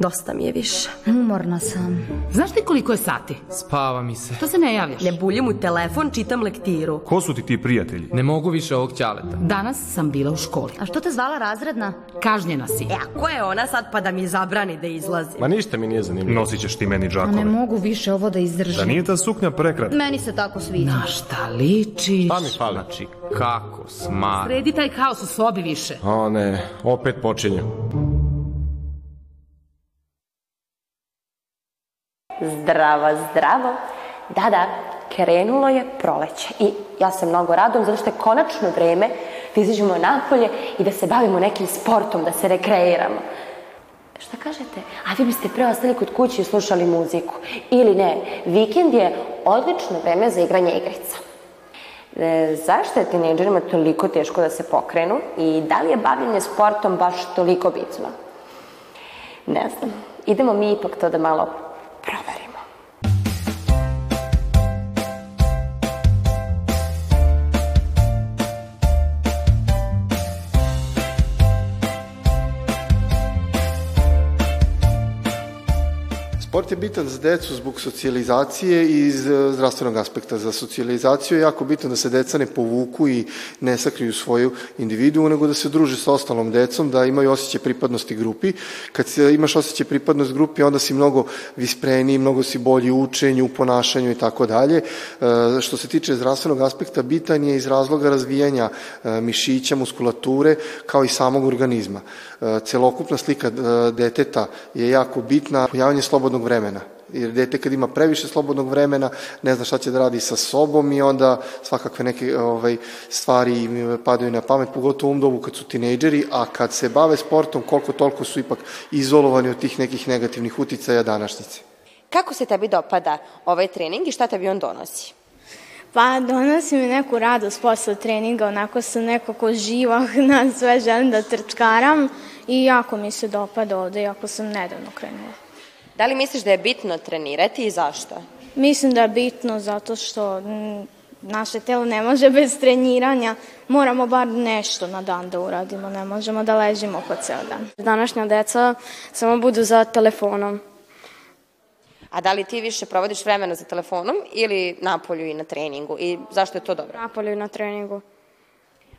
Dosta mi je više. Umorna sam. Znaš ti koliko je sati? Spava mi se. To se ne javljaš. Ne buljim u telefon, čitam lektiru. Ko su ti ti prijatelji? Ne mogu više ovog ćaleta. Danas sam bila u školi. A što te zvala razredna? Kažnjena si. E, a ko je ona sad pa da mi zabrani da izlazim? Ma ništa mi nije zanimljivo. Nosit ćeš ti meni A ne džakove. mogu više ovo da izdržim. Da nije ta suknja prekratka? Meni se tako sviđa. Na šta ličiš? Pa mi fali. Znači, kako smar. Sredi taj haos u sobi više. O ne, opet počinju. Zdravo, zdravo. Da, da, krenulo je proleće i ja se mnogo radujem zato što je konačno vreme da izađemo napolje i da se bavimo nekim sportom, da se rekreiramo. Šta kažete? A vi biste pre ostali kod kuće i slušali muziku. Ili ne, vikend je odlično vreme za igranje igrica. E, zašto je tinejdžerima toliko teško da se pokrenu i da li je bavljenje sportom baš toliko bitno? Ne znam. Idemo mi ipak to da malo Sport je bitan za decu zbog socijalizacije i iz e, zdravstvenog aspekta. Za socijalizaciju je jako bitno da se deca ne povuku i ne sakriju svoju individuo, nego da se druže sa ostalom decom, da imaju osjećaj pripadnosti grupi. Kad imaš osjećaj pripadnost grupi, onda si mnogo vispreniji, mnogo si bolji u učenju, u ponašanju i tako dalje. E, Što se tiče zdravstvenog aspekta, bitan je iz razloga razvijanja e, mišića, muskulature, kao i samog organizma. Celokupna slika deteta je jako bitna, pojavanje slobodnog vremena jer dete kad ima previše slobodnog vremena ne zna šta će da radi sa sobom i onda svakakve neke ovaj, stvari im padaju na pamet, pogotovo u ovom dobu kad su tinejdžeri, a kad se bave sportom koliko toliko su ipak izolovani od tih nekih negativnih uticaja današnjice. Kako se tebi dopada ovaj trening i šta tebi on donosi? Pa donosi mi neku radost posle treninga, onako sam nekako živahna, sve želim da trčkaram i jako mi se dopada ovde, jako sam nedavno krenula. Da li misliš da je bitno trenirati i zašto? Mislim da je bitno zato što mm, naše telo ne može bez treniranja, moramo bar nešto na dan da uradimo, ne možemo da ležimo po ceo dan. Današnja deca samo budu za telefonom. A da li ti više provodiš vremena za telefonom ili napolju i na treningu? I zašto je to dobro? Napolju i na treningu.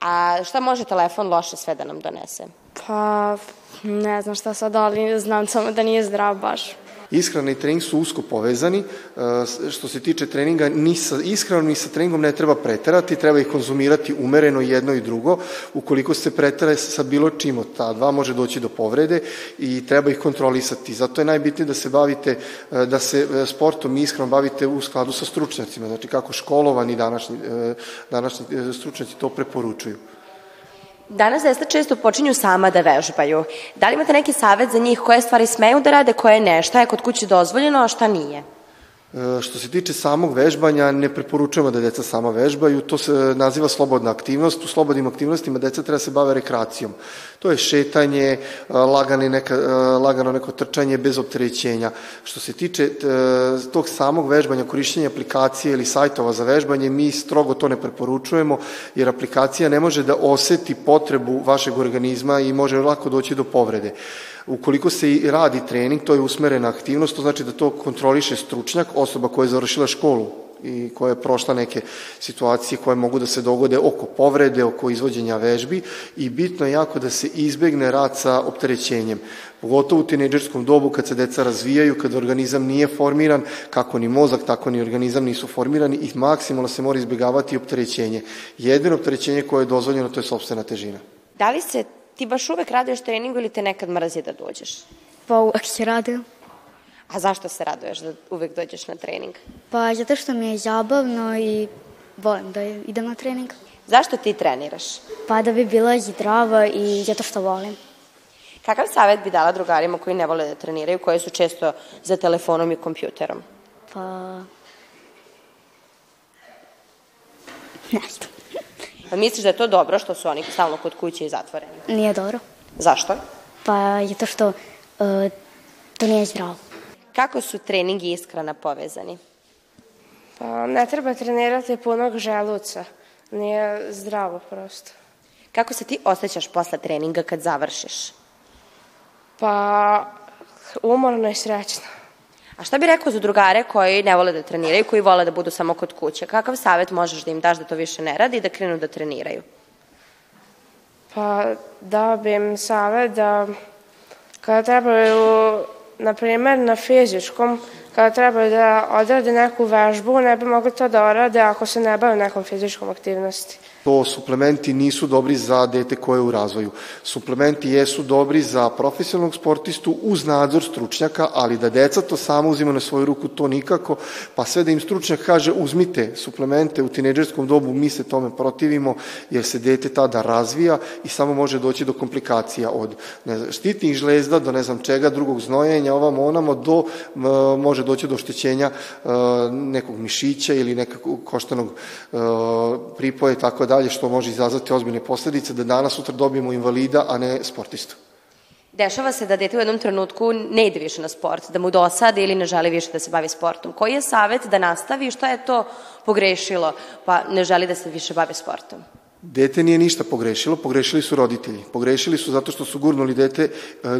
A šta može telefon loše sve da nam donese? Pa, ne znam šta sad, ali znam samo da nije zdrav baš. Ishrana i trening su usko povezani. E, Što se tiče treninga, ni sa ishranom ni sa treningom ne treba preterati, treba ih konzumirati umereno jedno i drugo. Ukoliko se pretera sa bilo čim od ta dva, može doći do povrede i treba ih kontrolisati. Zato je najbitnije da se bavite, e, da se e, sportom i ishranom bavite u skladu sa stručnjacima. Znači kako školovani današnji, današnji stručnjaci to preporučuju. Danas deca često počinju sama da vežbaju. Da li imate neki savet za njih koje stvari smeju da rade, koje ne? Šta je kod kuće dozvoljeno, a šta nije? E, Što se tiče samog vežbanja, ne preporučujemo da deca sama vežbaju, to se naziva slobodna aktivnost. U slobodnim aktivnostima deca treba da se bave rekreacijom. To je šetanje, e, lagani neka, e, lagano neko trčanje bez opterećenja. Što se tiče e, tog samog vežbanja, korišćenja aplikacije ili sajtova za vežbanje, mi strogo to ne preporučujemo, jer aplikacija ne može da oseti potrebu vašeg organizma i može lako doći do povrede. Ukoliko se radi trening, to je usmerena aktivnost, to znači da to kontroliše stručnjak, osoba koja je završila školu i koja je prošla neke situacije koje mogu da se dogode oko povrede, oko izvođenja vežbi i bitno je jako da se izbegne rad sa opterećenjem. Pogotovo u tinejdžerskom dobu kad se deca razvijaju, kad organizam nije formiran, kako ni mozak, tako ni organizam nisu formirani i maksimalno se mora izbegavati opterećenje. Jedino opterećenje koje je dozvoljeno to je sobstvena težina. Da li se ti baš uvek raduješ treningu ili te nekad mrzi da dođeš? Pa uvek se radujem. A zašto se raduješ da uvek dođeš na trening? Pa zato što mi je zabavno i volim da idem na trening. Zašto ti treniraš? Pa da bi bila zdrava i zato što volim. Kakav savet bi dala drugarima koji ne vole da treniraju, koji su često za telefonom i kompjuterom? Pa... Ne znam. Pa misliš da je to dobro što su oni stalno kod kuće i zatvoreni? Nije dobro. Zašto? Pa zato što uh, to nije zdravo. Kako su trening i ishrana povezani? Pa ne treba trenirati punog želuca. Nije zdravo prosto. Kako se ti osjećaš posle treninga kad završiš? Pa, umorno i srećno. A šta bi rekao za drugare koji ne vole da treniraju, koji vole da budu samo kod kuće? Kakav savjet možeš da im daš da to više ne radi i da krenu da treniraju? Pa, dao bi im savjet da kada trebaju, na primjer, na fizičkom, kada trebaju da odrade neku vežbu, ne bi mogli to da orade ako se ne bave nekom fizičkom aktivnosti. To suplementi nisu dobri za dete koje je u razvoju. Suplementi jesu dobri za profesionalnog sportistu uz nadzor stručnjaka, ali da deca to samo uzima na svoju ruku, to nikako, pa sve da im stručnjak kaže uzmite suplemente u tineđerskom dobu, mi se tome protivimo, jer se dete tada razvija i samo može doći do komplikacija od ne znam, štitnih žlezda do ne znam čega, drugog znojenja, ovamo onamo, do, može doći do oštećenja nekog mišića ili nekog koštanog pripoja i tako dalje, što može izazvati ozbiljne posledice, da danas sutra dobijemo invalida, a ne sportistu. Dešava se da dete u jednom trenutku ne ide više na sport, da mu dosade ili ne želi više da se bavi sportom. Koji je savet da nastavi i šta je to pogrešilo pa ne želi da se više bavi sportom? Dete nije ništa pogrešilo, pogrešili su roditelji. Pogrešili su zato što su gurnuli dete, e,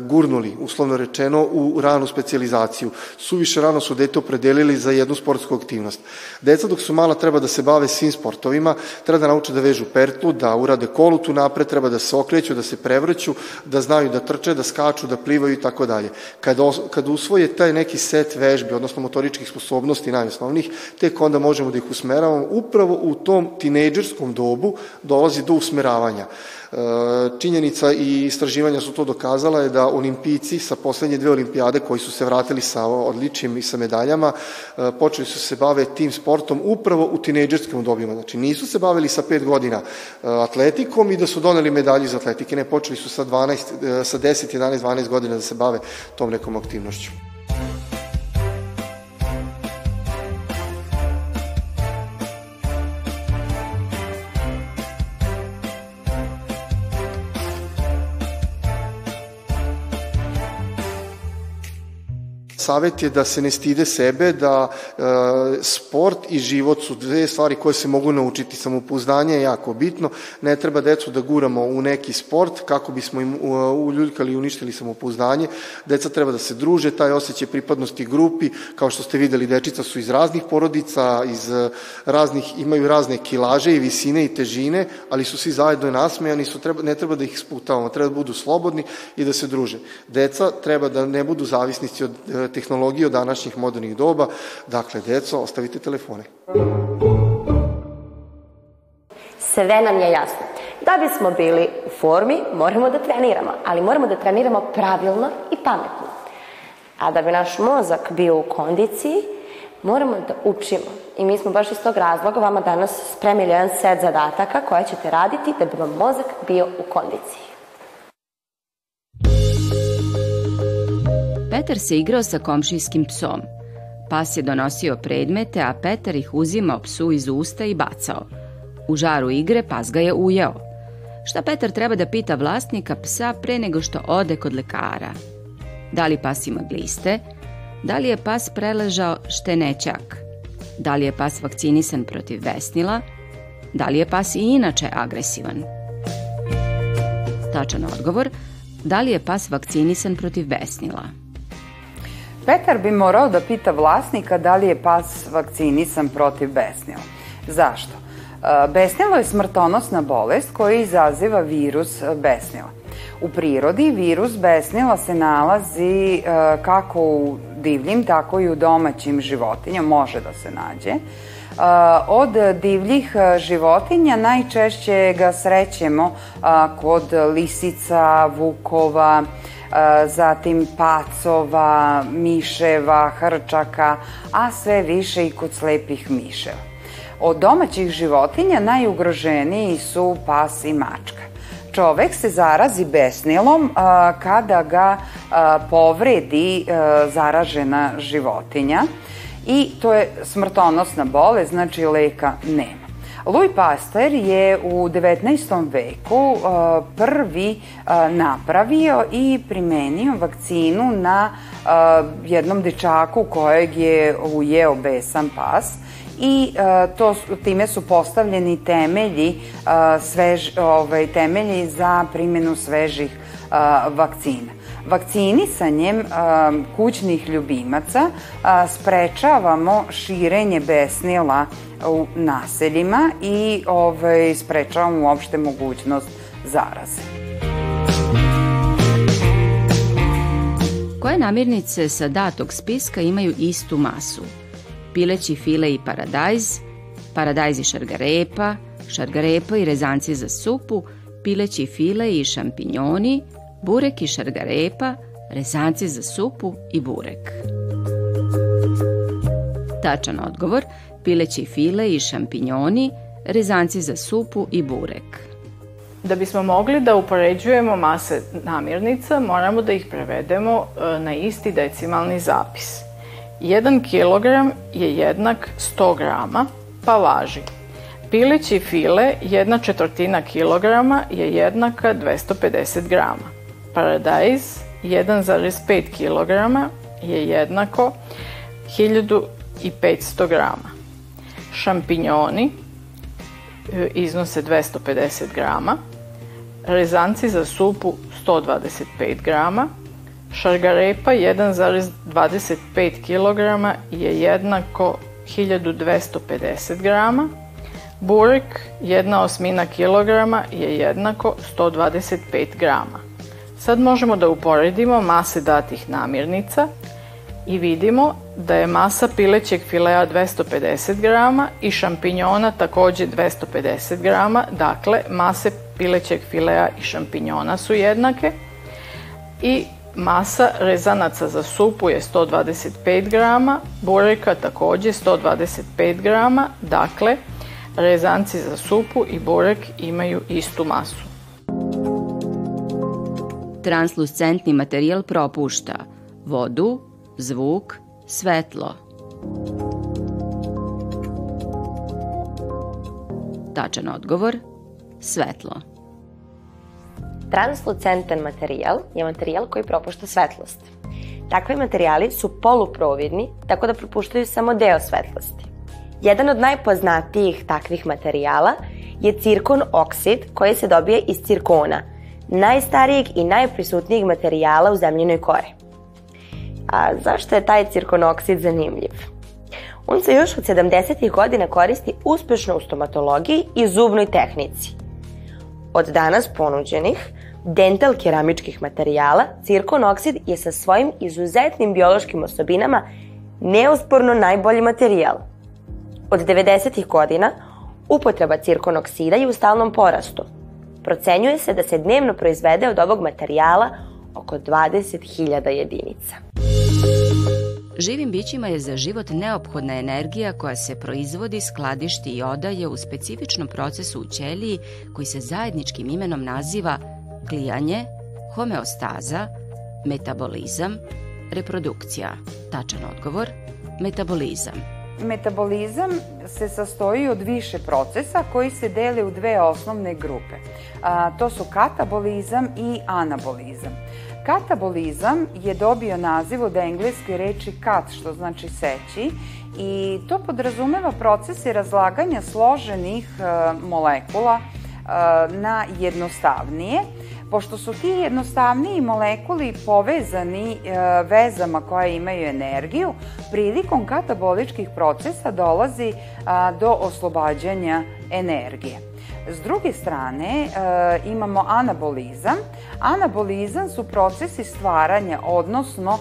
gurnuli, uslovno rečeno, u ranu specializaciju. Suviše rano su dete opredelili za jednu sportsku aktivnost. Deca dok su mala treba da se bave svim sportovima, treba da nauče da vežu pertlu, da urade kolu tu napred, treba da se okreću, da se prevrću, da znaju da trče, da skaču, da plivaju i tako dalje. Kada, kada usvoje taj neki set vežbi, odnosno motoričkih sposobnosti najosnovnijih, tek onda možemo da ih usmeravamo upravo u tom tinejdžerskom dobu dolazi do usmeravanja. E, činjenica i istraživanja su to dokazala je da olimpijci sa poslednje dve olimpijade koji su se vratili sa odličjem i sa medaljama, e, počeli su se bave tim sportom upravo u tinejdžerskim dobima. Znači nisu se bavili sa pet godina e, atletikom i da su doneli medalju iz atletike, ne, počeli su sa, 12, sa 10, 11, 12 godina da se bave tom nekom aktivnošću. Savet je da se ne stide sebe, da e, sport i život su dve stvari koje se mogu naučiti. Samopouzdanje je jako bitno. Ne treba decu da guramo u neki sport kako bismo im uljuljkali i uništili samopouzdanje. Deca treba da se druže, taj osjećaj pripadnosti grupi, kao što ste videli, dečica su iz raznih porodica, iz raznih, imaju razne kilaže i visine i težine, ali su svi zajedno nasmejani, su, treba, ne treba da ih sputavamo, treba da budu slobodni i da se druže. Deca treba da ne budu zavisnici od tehnologije od današnjih modernih doba. Dakle, deco, ostavite telefone. Sve nam je jasno. Da bismo bili u formi, moramo da treniramo, ali moramo da treniramo pravilno i pametno. A da bi naš mozak bio u kondiciji, moramo da učimo. I mi smo baš iz tog razloga vama danas spremili jedan set zadataka koje ćete raditi da bi vam mozak bio u kondiciji. Petar se igrao sa komšijskim psom. Pas je donosio predmete, a Petar ih uzimao psu iz usta i bacao. U žaru igre pas ga je ujeo. Šta Petar treba da pita vlasnika psa pre nego što ode kod lekara? Da li pas ima gliste? Da li je pas preležao štenećak? Da li je pas vakcinisan protiv vesnila? Da li je pas i inače agresivan? Tačan odgovor, da li je pas vakcinisan protiv besnila? Petar bi morao da pita vlasnika da li je pas vakcinisan protiv besnila. Zašto? E, besnilo je smrtonosna bolest koja izaziva virus besnila. U prirodi virus besnila se nalazi e, kako u divljim, tako i u domaćim životinjama, može da se nađe. E, od divljih životinja najčešće ga srećemo kod lisica, vukova, zatim pacova, miševa, hrčaka, a sve više i kod slepih miševa. Od domaćih životinja najugroženiji su pas i mačka. Čovek se zarazi besnilom kada ga povredi zaražena životinja i to je smrtonosna bolest, znači leka nema. Louis Pasteur je u 19. veku uh, prvi uh, napravio i primenio vakcinu na uh, jednom dečaku kojeg je ujeo besan pas i to time su postavljeni temelji svež ovaj temelji za primjenu svežih vakcina. Vakcinisanjem kućnih ljubimaca sprečavamo širenje besnila u naseljima i ovaj, sprečavamo uopšte mogućnost zaraze. Koje namirnice sa datog spiska imaju istu masu? Pileći file i paradajz, paradajz i šargarepa, šargarepa i rezanci za supu, pileći file i šampinjoni, burek i šargarepa, rezanci za supu i burek. Tačan odgovor, pileći file i šampinjoni, rezanci za supu i burek. Da bismo mogli da upoređujemo mase namirnica, moramo da ih prevedemo e, na isti decimalni zapis. 1 kg je jednak 100 grama, pa važi. Pileći file, jedna četvrtina kilograma je jednaka 250 grama. Paradajz, 1,5 kg je jednako 1500 grama. Šampinjoni e, iznose 250 grama. Rezanci za supu 125 grama. Šargarepa 1,25 kg je jednako 1250 grama. Burek, jedna osmina kilograma je jednako 125 grama. Sad možemo da uporedimo mase datih namirnica i vidimo da je masa pilećeg filea 250 grama i šampinjona takođe 250 grama, dakle mase pilećeg filea i šampinjona su jednake i masa rezanaca za supu je 125 grama, bureka takođe 125 grama, dakle rezanci za supu i burek imaju istu masu. Transluscentni materijal propušta vodu, zvuk, svetlo. Tačan odgovor svetlo. Translucentan materijal je materijal koji propušta svetlost. Takvi materijali su poluprovidni, tako da propuštaju samo deo svetlosti. Jedan od najpoznatijih takvih materijala je cirkon oksid koji se dobije iz cirkona, najstarijeg i najprisutnijeg materijala u zemljinoj kori. A zašto je taj cirkonoksid zanimljiv? On se još od 70. godina koristi uspešno u stomatologiji i zubnoj tehnici. Od danas ponuđenih dental keramičkih materijala, cirkon oksid je sa svojim izuzetnim biološkim osobinama neusporno najbolji materijal. Od 90. godina upotreba cirkon oksida je u stalnom porastu. Procenjuje se da se dnevno proizvede od ovog materijala oko 20.000 jedinica. Živim bićima je za život neophodna energija koja se proizvodi, skladišti i odaje u specifičnom procesu u ćeliji koji se zajedničkim imenom naziva klijanje, homeostaza, metabolizam, reprodukcija. Tačan odgovor, metabolizam. Metabolizam se sastoji od više procesa koji se dele u dve osnovne grupe. A, to su katabolizam i anabolizam. Katabolizam je dobio naziv od engleske reči kat, što znači seći, i to podrazumeva procese razlaganja složenih e, molekula e, na jednostavnije, pošto su ti jednostavniji molekuli povezani e, vezama koje imaju energiju, prilikom kataboličkih procesa dolazi do oslobađanja energije. S druge strane e, imamo anabolizam. Anabolizam su procesi stvaranja, odnosno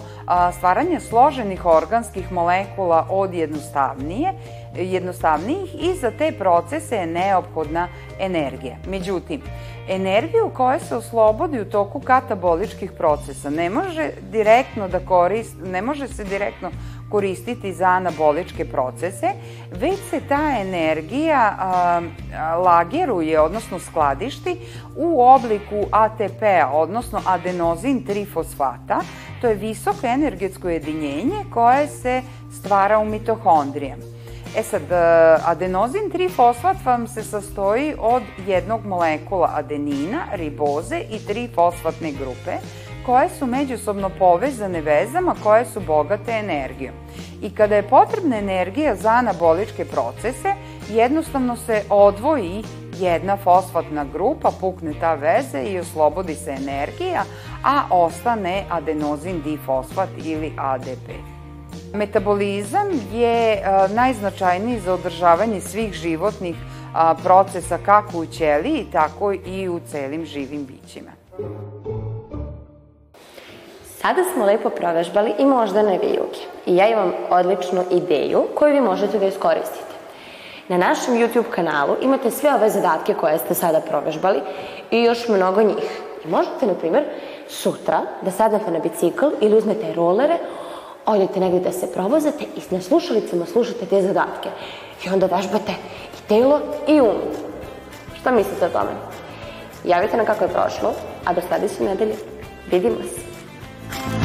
stvaranja složenih organskih molekula od jednostavnije, jednostavnijih i za te procese je neophodna energija. Međutim, energiju koja se oslobodi u toku kataboličkih procesa ne može direktno da korist, ne može se direktno koristiti za anaboličke procese, već se ta energija a, lageruje, odnosno skladišti u obliku ATP-a, odnosno adenozin trifosfata. To je visoko energetsko jedinjenje koje se stvara u mitohondrijama. E sad, adenozin trifosfat vam se sastoji od jednog molekula adenina, riboze i trifosfatne grupe, koje su međusobno povezane vezama koje su bogate energijom. I kada je potrebna energija za anaboličke procese, jednostavno se odvoji jedna fosfatna grupa, pukne ta veze i oslobodi se energija, a ostane adenozin difosfat ili ADP. Metabolizam je a, najznačajniji za održavanje svih životnih procesa kako u ćeliji, tako i u celim živim bićima. Sada smo lepo provežbali i moždane vijuge. I ja imam odličnu ideju koju vi možete da iskoristite. Na našem YouTube kanalu imate sve ove zadatke koje ste sada provežbali i još mnogo njih. I možete, na primjer, sutra da sadnete na bicikl ili uzmete rolere, odete negde da se provozate i na slušalicama slušate te zadatke. I onda vežbate i telo i um. Šta mislite o tome? Javite nam kako je prošlo, a do sledeće nedelje vidimo se. Bye.